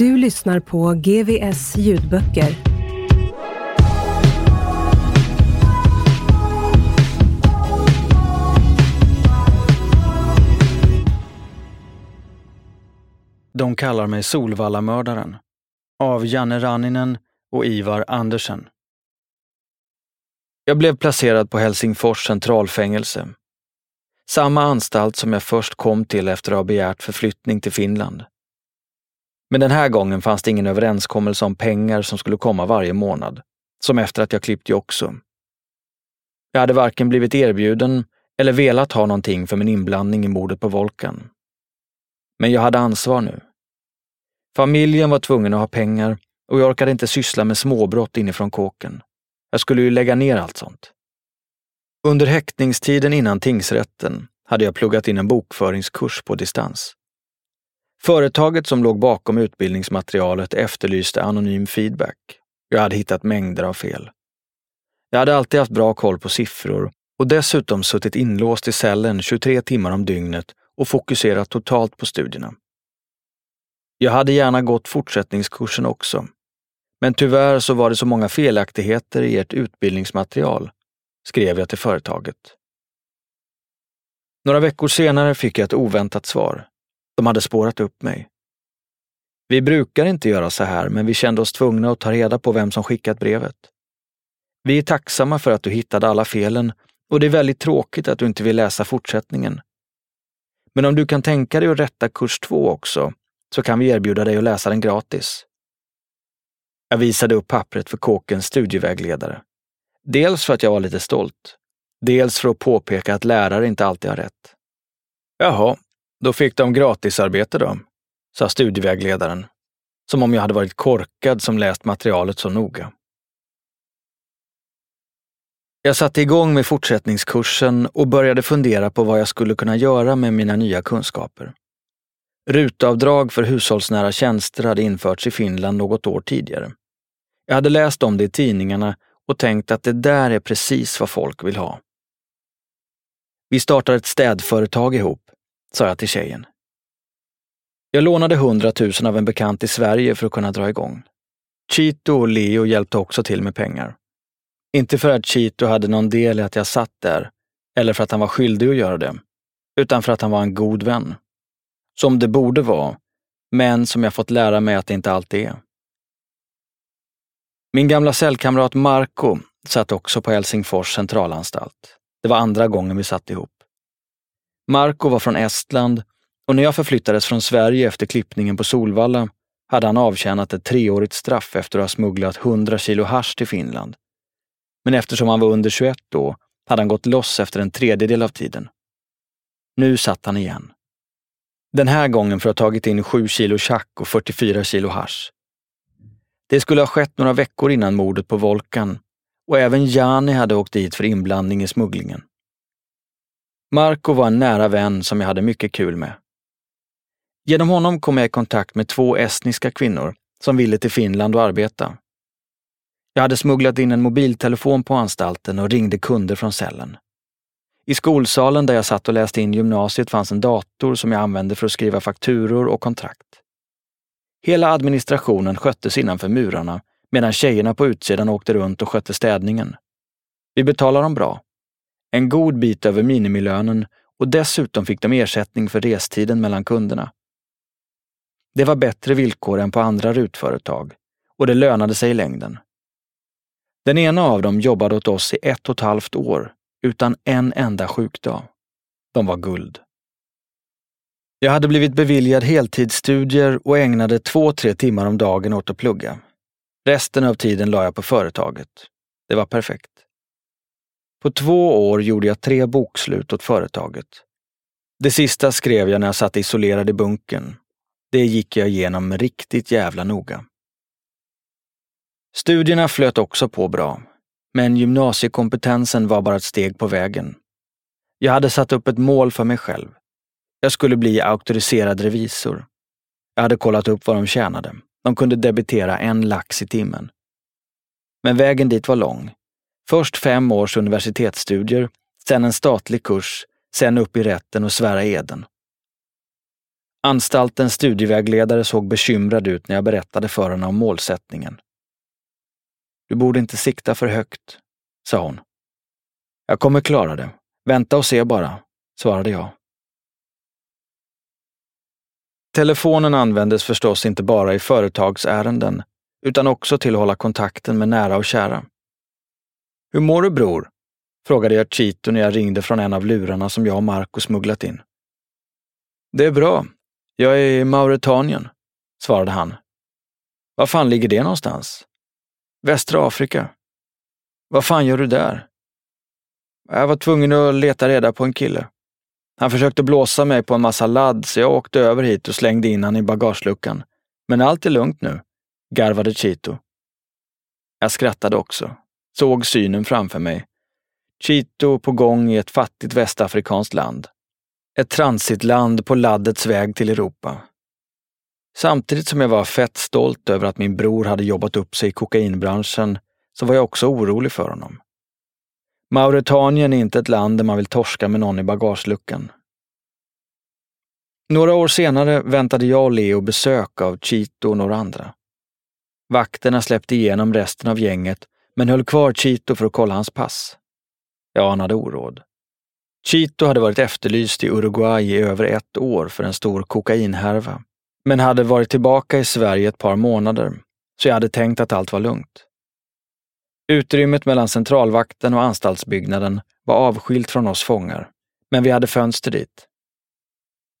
Du lyssnar på GVS ljudböcker. De kallar mig Solvallamördaren av Janne Ranninen och Ivar Andersen. Jag blev placerad på Helsingfors centralfängelse. Samma anstalt som jag först kom till efter att ha begärt förflyttning till Finland. Men den här gången fanns det ingen överenskommelse om pengar som skulle komma varje månad, som efter att jag klippt Joxo. Jag hade varken blivit erbjuden eller velat ha någonting för min inblandning i mordet på Volkan. Men jag hade ansvar nu. Familjen var tvungen att ha pengar och jag orkade inte syssla med småbrott inifrån kåken. Jag skulle ju lägga ner allt sånt. Under häktningstiden innan tingsrätten hade jag pluggat in en bokföringskurs på distans. Företaget som låg bakom utbildningsmaterialet efterlyste anonym feedback. Jag hade hittat mängder av fel. Jag hade alltid haft bra koll på siffror och dessutom suttit inlåst i cellen 23 timmar om dygnet och fokuserat totalt på studierna. Jag hade gärna gått fortsättningskursen också. Men tyvärr så var det så många felaktigheter i ert utbildningsmaterial, skrev jag till företaget. Några veckor senare fick jag ett oväntat svar. De hade spårat upp mig. Vi brukar inte göra så här, men vi kände oss tvungna att ta reda på vem som skickat brevet. Vi är tacksamma för att du hittade alla felen och det är väldigt tråkigt att du inte vill läsa fortsättningen. Men om du kan tänka dig att rätta kurs två också, så kan vi erbjuda dig att läsa den gratis. Jag visade upp pappret för kåkens studievägledare. Dels för att jag var lite stolt, dels för att påpeka att lärare inte alltid har rätt. Jaha, då fick de gratisarbete då, sa studievägledaren, som om jag hade varit korkad som läst materialet så noga. Jag satte igång med fortsättningskursen och började fundera på vad jag skulle kunna göra med mina nya kunskaper. Rutavdrag för hushållsnära tjänster hade införts i Finland något år tidigare. Jag hade läst om det i tidningarna och tänkt att det där är precis vad folk vill ha. Vi startar ett städföretag ihop, sa jag till tjejen. Jag lånade hundratusen av en bekant i Sverige för att kunna dra igång. Chito och Leo hjälpte också till med pengar. Inte för att Chito hade någon del i att jag satt där, eller för att han var skyldig att göra det, utan för att han var en god vän. Som det borde vara, men som jag fått lära mig att det inte alltid är. Min gamla cellkamrat Marco satt också på Helsingfors centralanstalt. Det var andra gången vi satt ihop. Marco var från Estland och när jag förflyttades från Sverige efter klippningen på Solvalla hade han avtjänat ett treårigt straff efter att ha smugglat 100 kilo hash till Finland. Men eftersom han var under 21 då hade han gått loss efter en tredjedel av tiden. Nu satt han igen. Den här gången för att ha tagit in 7 kilo chack och 44 kilo hash. Det skulle ha skett några veckor innan mordet på Volkan och även Jani hade åkt dit för inblandning i smugglingen. Marco var en nära vän som jag hade mycket kul med. Genom honom kom jag i kontakt med två estniska kvinnor som ville till Finland och arbeta. Jag hade smugglat in en mobiltelefon på anstalten och ringde kunder från cellen. I skolsalen där jag satt och läste in gymnasiet fanns en dator som jag använde för att skriva fakturor och kontrakt. Hela administrationen sköttes innanför murarna medan tjejerna på utsidan åkte runt och skötte städningen. Vi betalade dem bra. En god bit över minimilönen och dessutom fick de ersättning för restiden mellan kunderna. Det var bättre villkor än på andra rutföretag och det lönade sig i längden. Den ena av dem jobbade åt oss i ett och ett halvt år utan en enda sjukdag. De var guld. Jag hade blivit beviljad heltidsstudier och ägnade två, tre timmar om dagen åt att plugga. Resten av tiden la jag på företaget. Det var perfekt. På två år gjorde jag tre bokslut åt företaget. Det sista skrev jag när jag satt isolerad i bunkern. Det gick jag igenom riktigt jävla noga. Studierna flöt också på bra, men gymnasiekompetensen var bara ett steg på vägen. Jag hade satt upp ett mål för mig själv. Jag skulle bli auktoriserad revisor. Jag hade kollat upp vad de tjänade. De kunde debitera en lax i timmen. Men vägen dit var lång. Först fem års universitetsstudier, sen en statlig kurs, sen upp i rätten och svära eden. Anstaltens studievägledare såg bekymrad ut när jag berättade för henne om målsättningen. Du borde inte sikta för högt, sa hon. Jag kommer klara det. Vänta och se bara, svarade jag. Telefonen användes förstås inte bara i företagsärenden, utan också till att hålla kontakten med nära och kära. Hur mår du bror? frågade jag Chito när jag ringde från en av lurarna som jag och Marco smugglat in. Det är bra. Jag är i Mauretanien, svarade han. Var fan ligger det någonstans? Västra Afrika. Vad fan gör du där? Jag var tvungen att leta reda på en kille. Han försökte blåsa mig på en massa ladd så jag åkte över hit och slängde in han i bagageluckan. Men allt är lugnt nu, garvade Chito. Jag skrattade också, såg synen framför mig. Chito på gång i ett fattigt västafrikanskt land. Ett transitland på laddets väg till Europa. Samtidigt som jag var fett stolt över att min bror hade jobbat upp sig i kokainbranschen så var jag också orolig för honom. Mauretanien är inte ett land där man vill torska med någon i bagageluckan. Några år senare väntade jag och Leo besök av Chito och några andra. Vakterna släppte igenom resten av gänget, men höll kvar Chito för att kolla hans pass. Jag anade oråd. Chito hade varit efterlyst i Uruguay i över ett år för en stor kokainhärva, men hade varit tillbaka i Sverige ett par månader, så jag hade tänkt att allt var lugnt. Utrymmet mellan centralvakten och anstaltsbyggnaden var avskilt från oss fångar, men vi hade fönster dit.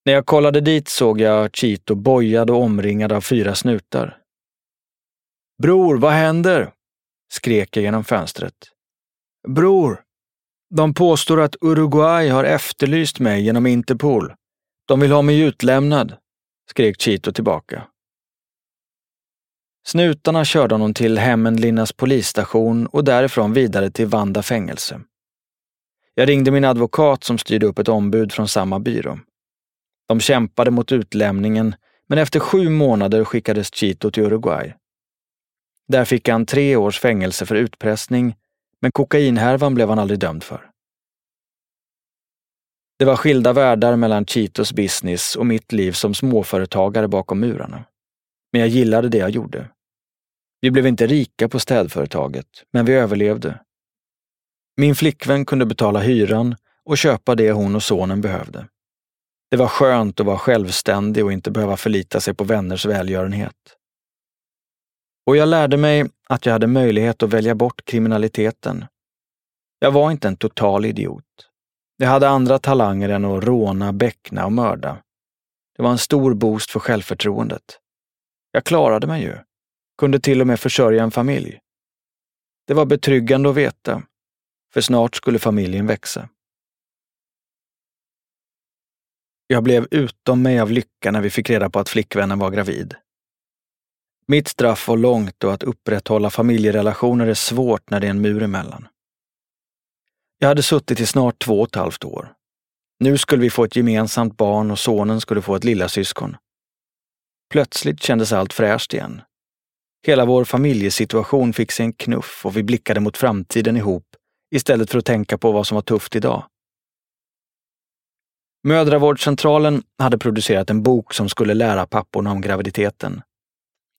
När jag kollade dit såg jag Chito bojad och omringad av fyra snutar. Bror, vad händer? Skrek jag genom fönstret. Bror, de påstår att Uruguay har efterlyst mig genom Interpol. De vill ha mig utlämnad, skrek Chito tillbaka. Snutarna körde honom till Hemmenlinnas polisstation och därifrån vidare till Vanda fängelse. Jag ringde min advokat som styrde upp ett ombud från samma byrå. De kämpade mot utlämningen, men efter sju månader skickades Chito till Uruguay. Där fick han tre års fängelse för utpressning, men kokainhärvan blev han aldrig dömd för. Det var skilda världar mellan Chitos business och mitt liv som småföretagare bakom murarna. Men jag gillade det jag gjorde. Vi blev inte rika på städföretaget, men vi överlevde. Min flickvän kunde betala hyran och köpa det hon och sonen behövde. Det var skönt att vara självständig och inte behöva förlita sig på vänners välgörenhet. Och jag lärde mig att jag hade möjlighet att välja bort kriminaliteten. Jag var inte en total idiot. Jag hade andra talanger än att råna, beckna och mörda. Det var en stor boost för självförtroendet. Jag klarade mig ju. Kunde till och med försörja en familj. Det var betryggande att veta, för snart skulle familjen växa. Jag blev utom mig av lycka när vi fick reda på att flickvännen var gravid. Mitt straff var långt och att upprätthålla familjerelationer är svårt när det är en mur emellan. Jag hade suttit i snart två och ett halvt år. Nu skulle vi få ett gemensamt barn och sonen skulle få ett lillasyskon. Plötsligt kändes allt fräscht igen. Hela vår familjesituation fick sig en knuff och vi blickade mot framtiden ihop istället för att tänka på vad som var tufft idag. Mödravårdscentralen hade producerat en bok som skulle lära papporna om graviditeten.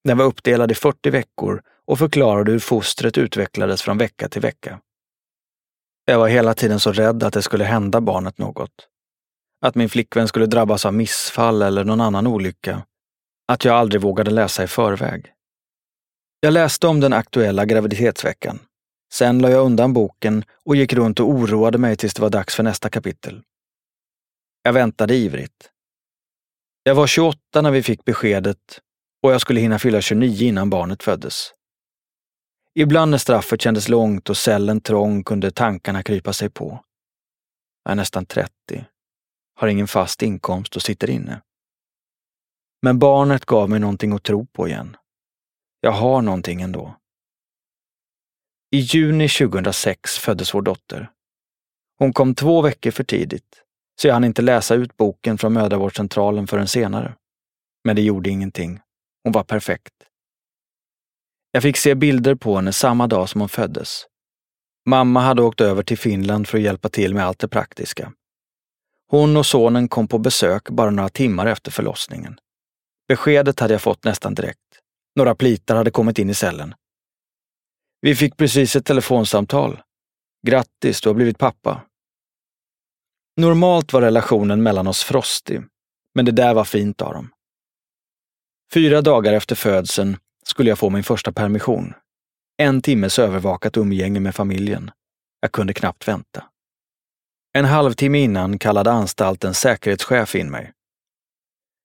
Den var uppdelad i 40 veckor och förklarade hur fostret utvecklades från vecka till vecka. Jag var hela tiden så rädd att det skulle hända barnet något. att min flickvän skulle drabbas av missfall eller någon annan olycka, att jag aldrig vågade läsa i förväg. Jag läste om den aktuella graviditetsveckan. Sen la jag undan boken och gick runt och oroade mig tills det var dags för nästa kapitel. Jag väntade ivrigt. Jag var 28 när vi fick beskedet och jag skulle hinna fylla 29 innan barnet föddes. Ibland när straffet kändes långt och cellen trång kunde tankarna krypa sig på. Jag är nästan 30, har ingen fast inkomst och sitter inne. Men barnet gav mig någonting att tro på igen. Jag har någonting ändå. I juni 2006 föddes vår dotter. Hon kom två veckor för tidigt, så jag hann inte läsa ut boken från mödravårdscentralen förrän senare. Men det gjorde ingenting. Hon var perfekt. Jag fick se bilder på henne samma dag som hon föddes. Mamma hade åkt över till Finland för att hjälpa till med allt det praktiska. Hon och sonen kom på besök bara några timmar efter förlossningen. Beskedet hade jag fått nästan direkt. Några plitar hade kommit in i cellen. Vi fick precis ett telefonsamtal. Grattis, du har blivit pappa. Normalt var relationen mellan oss frostig, men det där var fint av dem. Fyra dagar efter födseln skulle jag få min första permission. En timmes övervakat umgänge med familjen. Jag kunde knappt vänta. En halvtimme innan kallade anstaltens säkerhetschef in mig.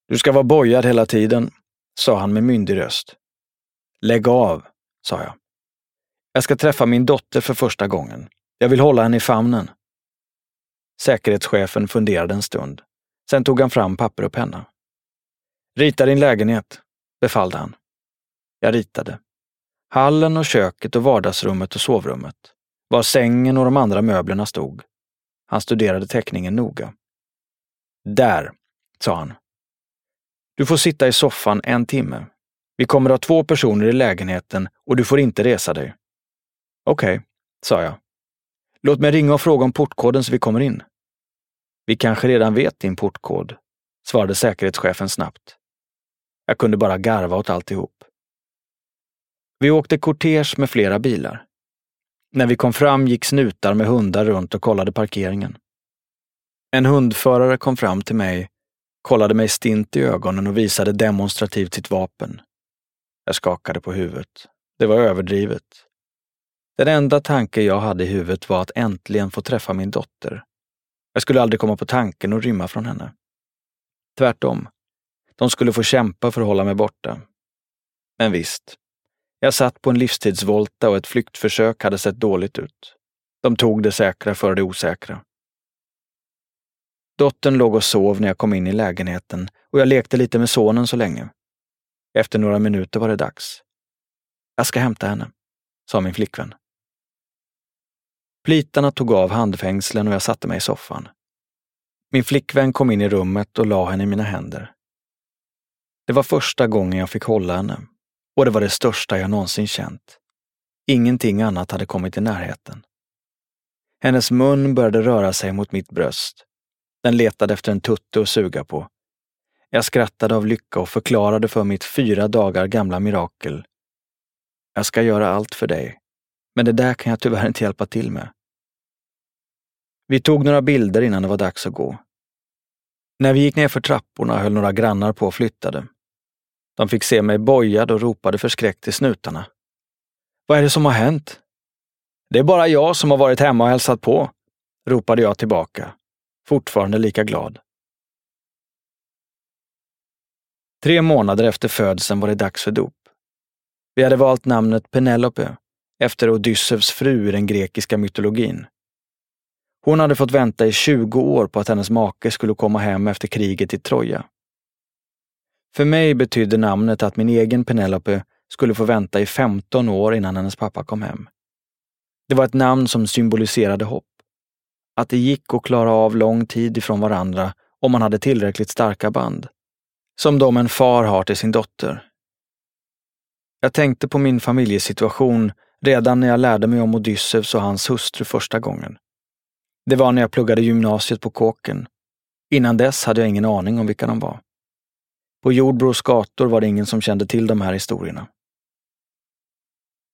Du ska vara bojad hela tiden, sa han med myndig röst. Lägg av, sa jag. Jag ska träffa min dotter för första gången. Jag vill hålla henne i famnen. Säkerhetschefen funderade en stund. Sen tog han fram papper och penna. Rita din lägenhet, befallde han. Jag ritade. Hallen och köket och vardagsrummet och sovrummet. Var sängen och de andra möblerna stod. Han studerade teckningen noga. Där, sa han. Du får sitta i soffan en timme. Vi kommer ha två personer i lägenheten och du får inte resa dig. Okej, okay, sa jag. Låt mig ringa och fråga om portkoden så vi kommer in. Vi kanske redan vet din portkod, svarade säkerhetschefen snabbt. Jag kunde bara garva åt alltihop. Vi åkte kortege med flera bilar. När vi kom fram gick snutar med hundar runt och kollade parkeringen. En hundförare kom fram till mig, kollade mig stint i ögonen och visade demonstrativt sitt vapen. Jag skakade på huvudet. Det var överdrivet. Den enda tanke jag hade i huvudet var att äntligen få träffa min dotter. Jag skulle aldrig komma på tanken att rymma från henne. Tvärtom. De skulle få kämpa för att hålla mig borta. Men visst, jag satt på en livstidsvolta och ett flyktförsök hade sett dåligt ut. De tog det säkra för det osäkra. Dottern låg och sov när jag kom in i lägenheten och jag lekte lite med sonen så länge. Efter några minuter var det dags. Jag ska hämta henne, sa min flickvän. Plitarna tog av handfängslen och jag satte mig i soffan. Min flickvän kom in i rummet och la henne i mina händer. Det var första gången jag fick hålla henne och det var det största jag någonsin känt. Ingenting annat hade kommit i närheten. Hennes mun började röra sig mot mitt bröst. Den letade efter en tutte att suga på. Jag skrattade av lycka och förklarade för mitt fyra dagar gamla mirakel. Jag ska göra allt för dig, men det där kan jag tyvärr inte hjälpa till med. Vi tog några bilder innan det var dags att gå. När vi gick ner för trapporna höll några grannar på och flyttade. De fick se mig bojad och ropade förskräckt till snutarna. Vad är det som har hänt? Det är bara jag som har varit hemma och hälsat på, ropade jag tillbaka, fortfarande lika glad. Tre månader efter födseln var det dags för dop. Vi hade valt namnet Penelope efter Odysseus fru i den grekiska mytologin. Hon hade fått vänta i 20 år på att hennes make skulle komma hem efter kriget i Troja. För mig betydde namnet att min egen Penelope skulle få vänta i 15 år innan hennes pappa kom hem. Det var ett namn som symboliserade hopp. Att det gick att klara av lång tid ifrån varandra om man hade tillräckligt starka band. Som de en far har till sin dotter. Jag tänkte på min familjesituation redan när jag lärde mig om Odysseus och hans hustru första gången. Det var när jag pluggade gymnasiet på Kåken. Innan dess hade jag ingen aning om vilka de var. På Jordbros gator var det ingen som kände till de här historierna.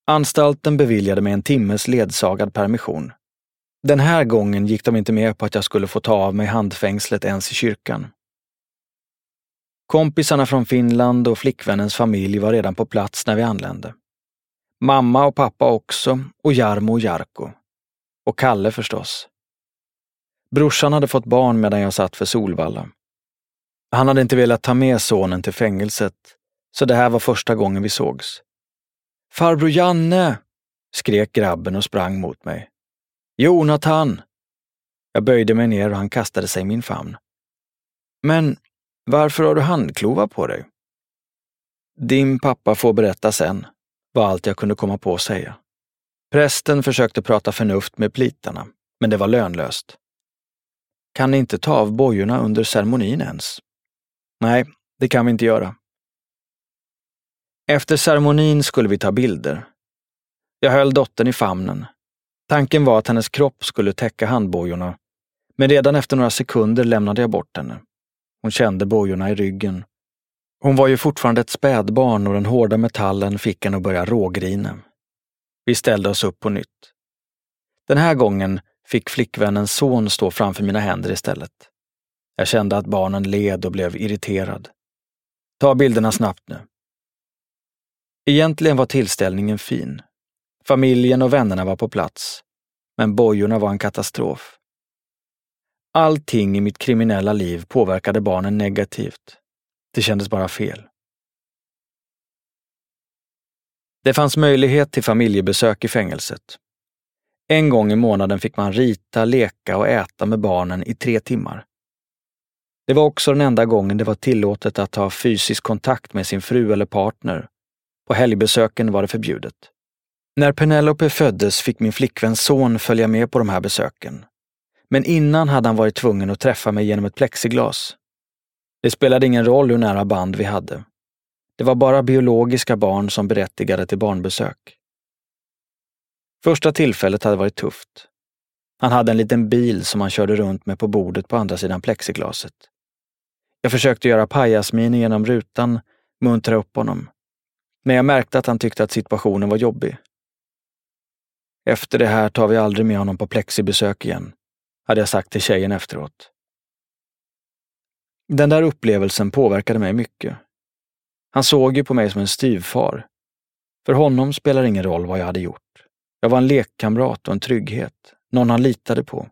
Anstalten beviljade mig en timmes ledsagad permission. Den här gången gick de inte med på att jag skulle få ta av mig handfängslet ens i kyrkan. Kompisarna från Finland och flickvännens familj var redan på plats när vi anlände. Mamma och pappa också och Jarmo och Jarko. Och Kalle förstås. Brorsan hade fått barn medan jag satt för Solvalla. Han hade inte velat ta med sonen till fängelset, så det här var första gången vi sågs. Farbror Janne! skrek grabben och sprang mot mig. Jonathan! Jag böjde mig ner och han kastade sig i min famn. Men varför har du handklovar på dig? Din pappa får berätta sen, var allt jag kunde komma på att säga. Prästen försökte prata förnuft med plitarna, men det var lönlöst. Kan ni inte ta av bojorna under ceremonin ens? Nej, det kan vi inte göra. Efter ceremonin skulle vi ta bilder. Jag höll dottern i famnen. Tanken var att hennes kropp skulle täcka handbojorna, men redan efter några sekunder lämnade jag bort henne. Hon kände bojorna i ryggen. Hon var ju fortfarande ett spädbarn och den hårda metallen fick henne att börja rågrina. Vi ställde oss upp på nytt. Den här gången fick flickvännens son stå framför mina händer istället. Jag kände att barnen led och blev irriterad. Ta bilderna snabbt nu. Egentligen var tillställningen fin. Familjen och vännerna var på plats, men bojorna var en katastrof. Allting i mitt kriminella liv påverkade barnen negativt. Det kändes bara fel. Det fanns möjlighet till familjebesök i fängelset. En gång i månaden fick man rita, leka och äta med barnen i tre timmar. Det var också den enda gången det var tillåtet att ha fysisk kontakt med sin fru eller partner. På helgbesöken var det förbjudet. När Penelope föddes fick min flickväns son följa med på de här besöken. Men innan hade han varit tvungen att träffa mig genom ett plexiglas. Det spelade ingen roll hur nära band vi hade. Det var bara biologiska barn som berättigade till barnbesök. Första tillfället hade varit tufft. Han hade en liten bil som han körde runt med på bordet på andra sidan plexiglaset. Jag försökte göra pajasminer genom rutan, muntra upp honom. Men jag märkte att han tyckte att situationen var jobbig. Efter det här tar vi aldrig med honom på plexibesök igen, hade jag sagt till tjejen efteråt. Den där upplevelsen påverkade mig mycket. Han såg ju på mig som en styvfar. För honom spelar ingen roll vad jag hade gjort. Jag var en lekkamrat och en trygghet, någon han litade på.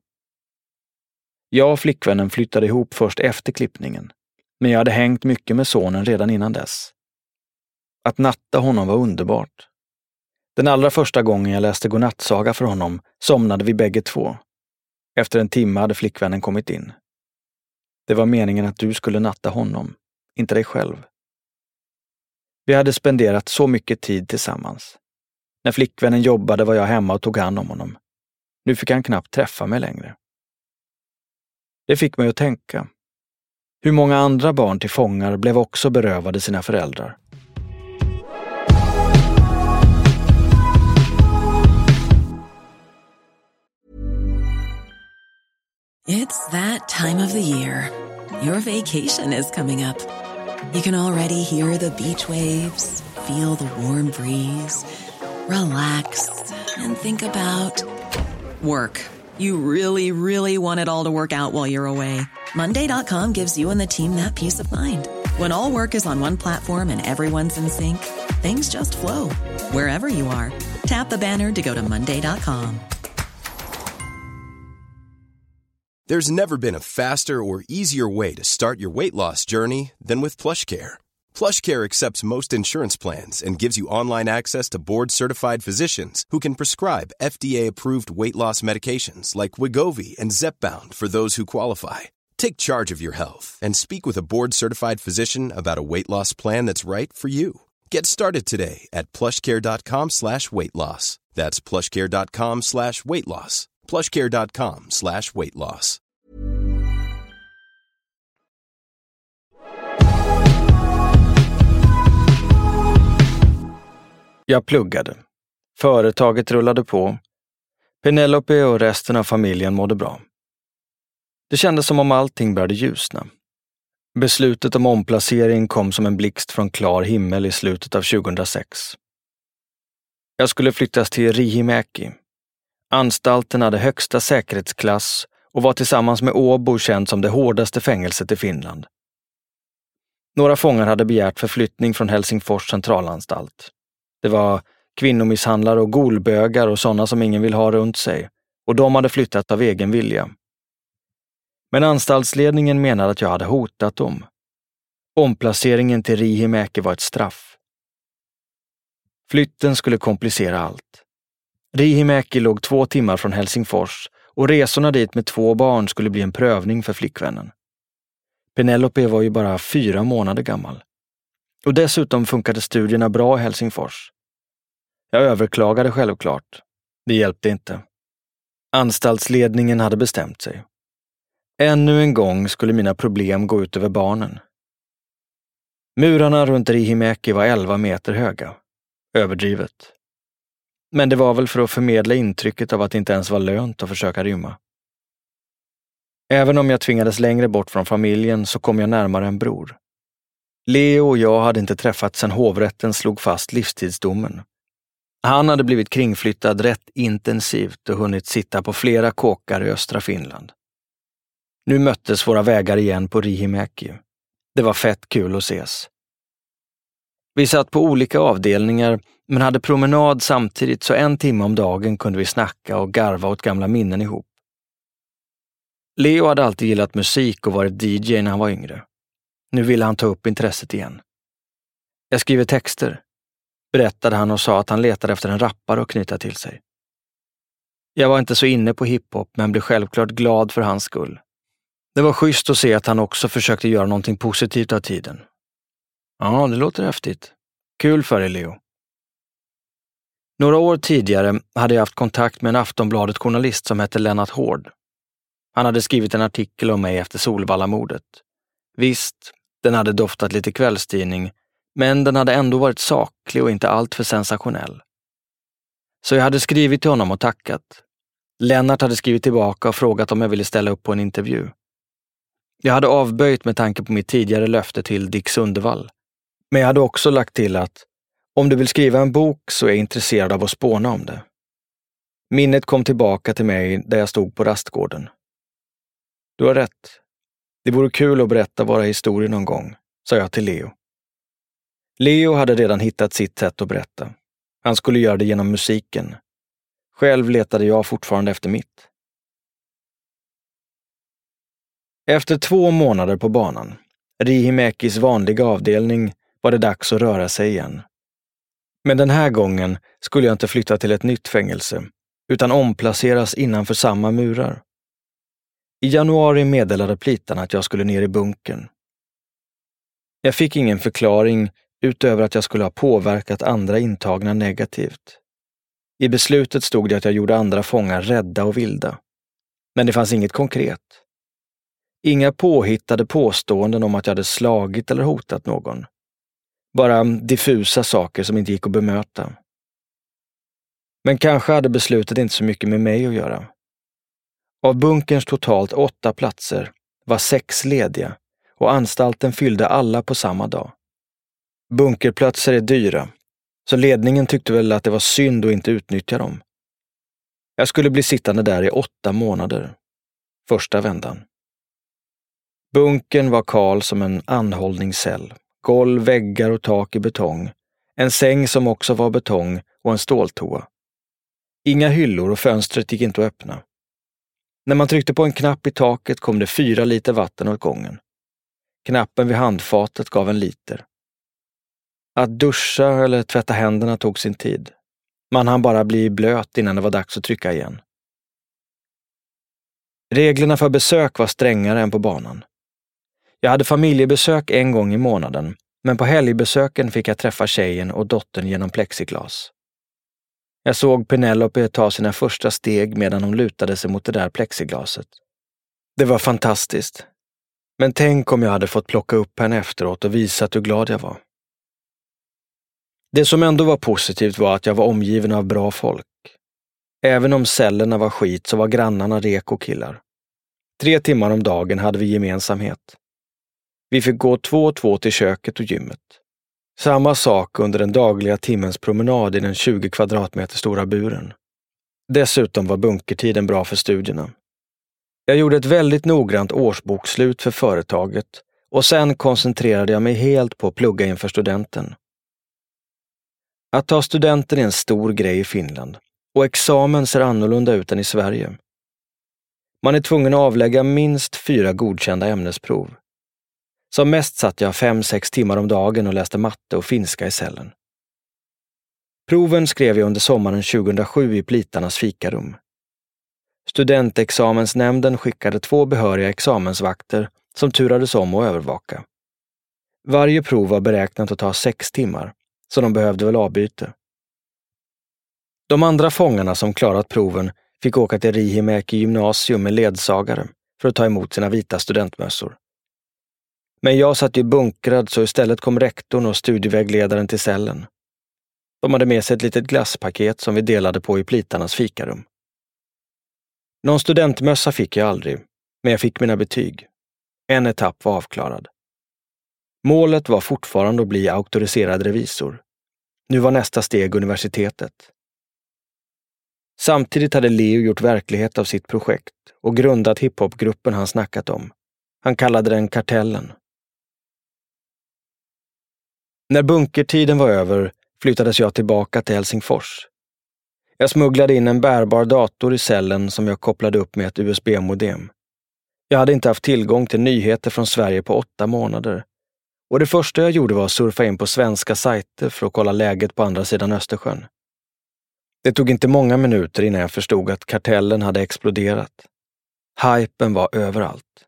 Jag och flickvännen flyttade ihop först efter klippningen, men jag hade hängt mycket med sonen redan innan dess. Att natta honom var underbart. Den allra första gången jag läste godnattsaga för honom somnade vi bägge två. Efter en timme hade flickvännen kommit in. Det var meningen att du skulle natta honom, inte dig själv. Vi hade spenderat så mycket tid tillsammans. När flickvännen jobbade var jag hemma och tog hand om honom. Nu fick han knappt träffa mig längre. Det fick mig att tänka. Hur många andra barn till fångar blev också berövade sina föräldrar? It's that time of the year. Your vacation is coming up. You can already hear the beach waves, feel the warm breeze, relax, and think about work. You really, really want it all to work out while you're away. Monday.com gives you and the team that peace of mind. When all work is on one platform and everyone's in sync, things just flow wherever you are. Tap the banner to go to Monday.com. There's never been a faster or easier way to start your weight loss journey than with PlushCare. PlushCare accepts most insurance plans and gives you online access to board-certified physicians who can prescribe FDA-approved weight loss medications like Wigovi and Zepbound for those who qualify. Take charge of your health and speak with a board-certified physician about a weight loss plan that's right for you. Get started today at plushcare.com slash weight loss. That's plushcare.com slash weight loss. plushcare.com slash weight loss. Jag pluggade. Företaget rullade på. Penelope och resten av familjen mådde bra. Det kändes som om allting började ljusna. Beslutet om omplacering kom som en blixt från klar himmel i slutet av 2006. Jag skulle flyttas till Rihimäki, Anstalten hade högsta säkerhetsklass och var tillsammans med Åbo känd som det hårdaste fängelset i Finland. Några fångar hade begärt förflyttning från Helsingfors centralanstalt. Det var kvinnomisshandlare och golbögar och sådana som ingen vill ha runt sig. Och de hade flyttat av egen vilja. Men anstaltsledningen menade att jag hade hotat dem. Omplaceringen till Rihimäki var ett straff. Flytten skulle komplicera allt. Rihimäki låg två timmar från Helsingfors och resorna dit med två barn skulle bli en prövning för flickvännen. Penelope var ju bara fyra månader gammal. Och dessutom funkade studierna bra i Helsingfors. Jag överklagade självklart. Det hjälpte inte. Anstaltsledningen hade bestämt sig. Ännu en gång skulle mina problem gå ut över barnen. Murarna runt Rihimäki var 11 meter höga. Överdrivet. Men det var väl för att förmedla intrycket av att det inte ens var lönt att försöka rymma. Även om jag tvingades längre bort från familjen så kom jag närmare en bror. Leo och jag hade inte träffats sedan hovrätten slog fast livstidsdomen. Han hade blivit kringflyttad rätt intensivt och hunnit sitta på flera kåkar i östra Finland. Nu möttes våra vägar igen på Rihimäki. Det var fett kul att ses. Vi satt på olika avdelningar men hade promenad samtidigt så en timme om dagen kunde vi snacka och garva åt gamla minnen ihop. Leo hade alltid gillat musik och varit DJ när han var yngre. Nu ville han ta upp intresset igen. Jag skriver texter, berättade han och sa att han letade efter en rappare att knyta till sig. Jag var inte så inne på hiphop, men blev självklart glad för hans skull. Det var schysst att se att han också försökte göra någonting positivt av tiden. Ja, det låter häftigt. Kul för dig, Leo. Några år tidigare hade jag haft kontakt med en Aftonbladet-journalist som hette Lennart Hård. Han hade skrivit en artikel om mig efter Solvallamordet. Visst, den hade doftat lite kvällstidning, men den hade ändå varit saklig och inte alltför sensationell. Så jag hade skrivit till honom och tackat. Lennart hade skrivit tillbaka och frågat om jag ville ställa upp på en intervju. Jag hade avböjt med tanke på mitt tidigare löfte till Dick Sundevall. Men jag hade också lagt till att om du vill skriva en bok så är jag intresserad av att spåna om det. Minnet kom tillbaka till mig där jag stod på rastgården. Du har rätt. Det vore kul att berätta våra historier någon gång, sa jag till Leo. Leo hade redan hittat sitt sätt att berätta. Han skulle göra det genom musiken. Själv letade jag fortfarande efter mitt. Efter två månader på banan, Rihimäkis vanliga avdelning, var det dags att röra sig igen. Men den här gången skulle jag inte flytta till ett nytt fängelse, utan omplaceras innanför samma murar. I januari meddelade plitarna att jag skulle ner i bunkern. Jag fick ingen förklaring utöver att jag skulle ha påverkat andra intagna negativt. I beslutet stod det att jag gjorde andra fångar rädda och vilda. Men det fanns inget konkret. Inga påhittade påståenden om att jag hade slagit eller hotat någon. Bara diffusa saker som inte gick att bemöta. Men kanske hade beslutet inte så mycket med mig att göra. Av bunkerns totalt åtta platser var sex lediga och anstalten fyllde alla på samma dag. Bunkerplatser är dyra, så ledningen tyckte väl att det var synd att inte utnyttja dem. Jag skulle bli sittande där i åtta månader. Första vändan. Bunkern var kal som en anhållningscell. Golv, väggar och tak i betong. En säng som också var betong och en ståltoa. Inga hyllor och fönstret gick inte att öppna. När man tryckte på en knapp i taket kom det fyra liter vatten åt gången. Knappen vid handfatet gav en liter. Att duscha eller tvätta händerna tog sin tid. Man hann bara bli blöt innan det var dags att trycka igen. Reglerna för besök var strängare än på banan. Jag hade familjebesök en gång i månaden, men på helgbesöken fick jag träffa tjejen och dottern genom plexiglas. Jag såg Penelope ta sina första steg medan hon lutade sig mot det där plexiglaset. Det var fantastiskt. Men tänk om jag hade fått plocka upp henne efteråt och visat hur glad jag var. Det som ändå var positivt var att jag var omgiven av bra folk. Även om cellerna var skit så var grannarna reko-killar. Tre timmar om dagen hade vi gemensamhet. Vi fick gå två och två till köket och gymmet. Samma sak under den dagliga timmens promenad i den 20 kvadratmeter stora buren. Dessutom var bunkertiden bra för studierna. Jag gjorde ett väldigt noggrant årsbokslut för företaget och sen koncentrerade jag mig helt på att plugga inför studenten. Att ta studenten är en stor grej i Finland och examen ser annorlunda ut än i Sverige. Man är tvungen att avlägga minst fyra godkända ämnesprov. Som mest satt jag fem, sex timmar om dagen och läste matte och finska i cellen. Proven skrev jag under sommaren 2007 i plitarnas fikarum. Studentexamensnämnden skickade två behöriga examensvakter som turades om att övervaka. Varje prov var beräknat att ta sex timmar, så de behövde väl avbyte. De andra fångarna som klarat proven fick åka till Rihimäki gymnasium med ledsagare för att ta emot sina vita studentmössor. Men jag satt ju bunkrad så istället kom rektorn och studievägledaren till cellen. De hade med sig ett litet glasspaket som vi delade på i plitarnas fikarum. Någon studentmössa fick jag aldrig, men jag fick mina betyg. En etapp var avklarad. Målet var fortfarande att bli auktoriserad revisor. Nu var nästa steg universitetet. Samtidigt hade Leo gjort verklighet av sitt projekt och grundat hiphopgruppen han snackat om. Han kallade den Kartellen. När bunkertiden var över flyttades jag tillbaka till Helsingfors. Jag smugglade in en bärbar dator i cellen som jag kopplade upp med ett USB-modem. Jag hade inte haft tillgång till nyheter från Sverige på åtta månader. Och det första jag gjorde var att surfa in på svenska sajter för att kolla läget på andra sidan Östersjön. Det tog inte många minuter innan jag förstod att kartellen hade exploderat. Hypen var överallt.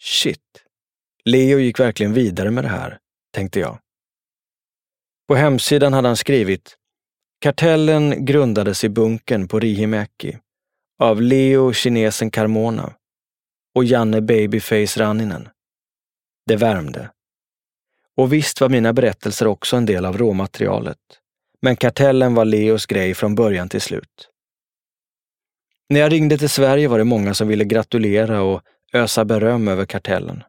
Shit. Leo gick verkligen vidare med det här, tänkte jag. På hemsidan hade han skrivit Kartellen grundades i bunkern på Rihimäki av Leo kinesen Carmona och Janne Babyface Ranninen. Det värmde. Och visst var mina berättelser också en del av råmaterialet. Men kartellen var Leos grej från början till slut. När jag ringde till Sverige var det många som ville gratulera och ösa beröm över kartellen.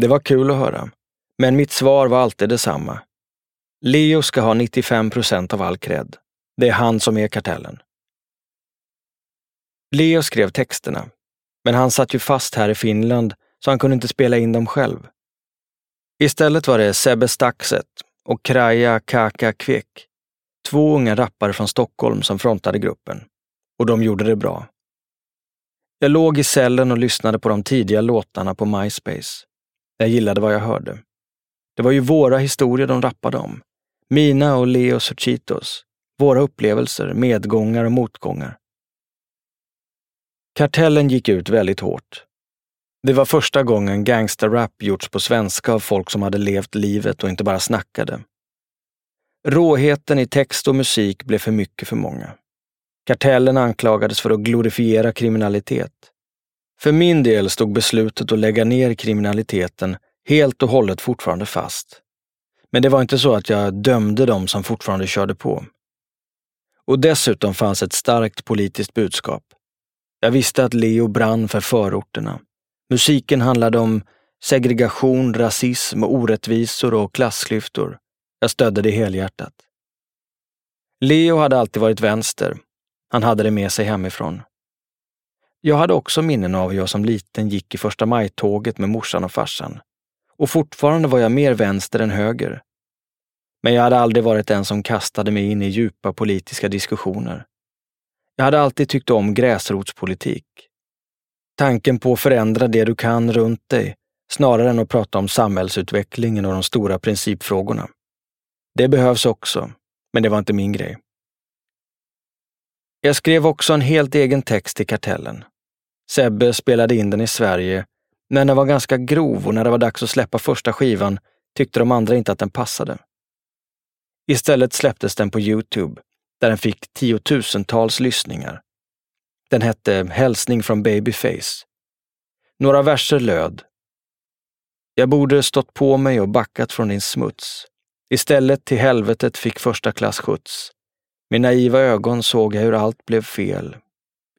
Det var kul att höra. Men mitt svar var alltid detsamma. Leo ska ha 95 procent av all cred. Det är han som är kartellen. Leo skrev texterna, men han satt ju fast här i Finland så han kunde inte spela in dem själv. Istället var det Sebbe Staxet och Kraja Kaka Kvek, två unga rappare från Stockholm som frontade gruppen. Och de gjorde det bra. Jag låg i cellen och lyssnade på de tidiga låtarna på MySpace. Jag gillade vad jag hörde. Det var ju våra historier de rappade om. Mina och Leos och Chitos. Våra upplevelser, medgångar och motgångar. Kartellen gick ut väldigt hårt. Det var första gången gangsterrap gjorts på svenska av folk som hade levt livet och inte bara snackade. Råheten i text och musik blev för mycket för många. Kartellen anklagades för att glorifiera kriminalitet. För min del stod beslutet att lägga ner kriminaliteten helt och hållet fortfarande fast. Men det var inte så att jag dömde dem som fortfarande körde på. Och dessutom fanns ett starkt politiskt budskap. Jag visste att Leo brann för förorterna. Musiken handlade om segregation, rasism, orättvisor och klassklyftor. Jag stödde det helhjärtat. Leo hade alltid varit vänster. Han hade det med sig hemifrån. Jag hade också minnen av hur jag som liten gick i första maj-tåget med morsan och farsan. Och fortfarande var jag mer vänster än höger. Men jag hade aldrig varit den som kastade mig in i djupa politiska diskussioner. Jag hade alltid tyckt om gräsrotspolitik. Tanken på att förändra det du kan runt dig, snarare än att prata om samhällsutvecklingen och de stora principfrågorna. Det behövs också, men det var inte min grej. Jag skrev också en helt egen text till Kartellen. Sebbe spelade in den i Sverige, men den var ganska grov och när det var dags att släppa första skivan tyckte de andra inte att den passade. Istället släpptes den på Youtube, där den fick tiotusentals lyssningar. Den hette Hälsning från Babyface. Några verser löd. Jag borde stått på mig och backat från din smuts. Istället till helvetet fick första klass skjuts. Med naiva ögon såg jag hur allt blev fel.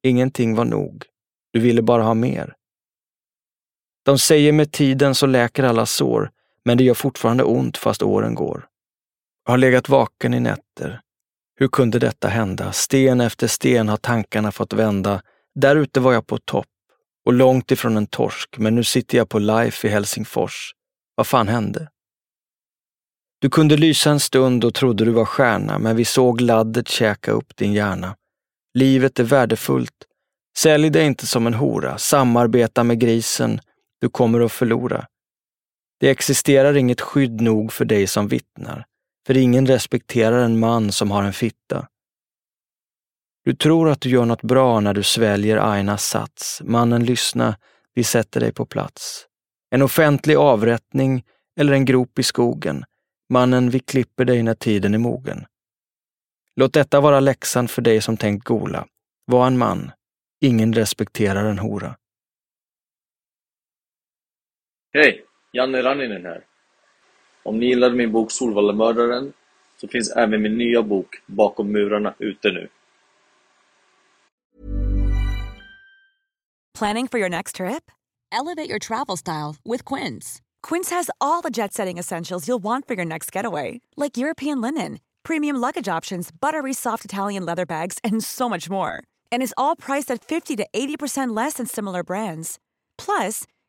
Ingenting var nog. Du ville bara ha mer. De säger med tiden så läker alla sår, men det gör fortfarande ont fast åren går. Jag har legat vaken i nätter. Hur kunde detta hända? Sten efter sten har tankarna fått vända. Där ute var jag på topp och långt ifrån en torsk, men nu sitter jag på Life i Helsingfors. Vad fan hände? Du kunde lysa en stund och trodde du var stjärna, men vi såg laddet käka upp din hjärna. Livet är värdefullt. Sälj dig inte som en hora. Samarbeta med grisen. Du kommer att förlora. Det existerar inget skydd nog för dig som vittnar, för ingen respekterar en man som har en fitta. Du tror att du gör något bra när du sväljer Ainas sats. Mannen lyssna, vi sätter dig på plats. En offentlig avrättning eller en grop i skogen. Mannen, vi klipper dig när tiden är mogen. Låt detta vara läxan för dig som tänkt gola. Var en man. Ingen respekterar en hora. Hej! Janne Ranninen här. Om ni gillade min bok Solvallamördaren så finns även min nya bok Bakom murarna ute nu. Planning for your next trip? Elevate your travel style with Quince. Quince has all the jet setting essentials you'll want for your next getaway, like European linen, premium luggage options, buttery soft Italian leather bags, and so much more. And is all priced at 50 to 80% less than similar brands. Plus,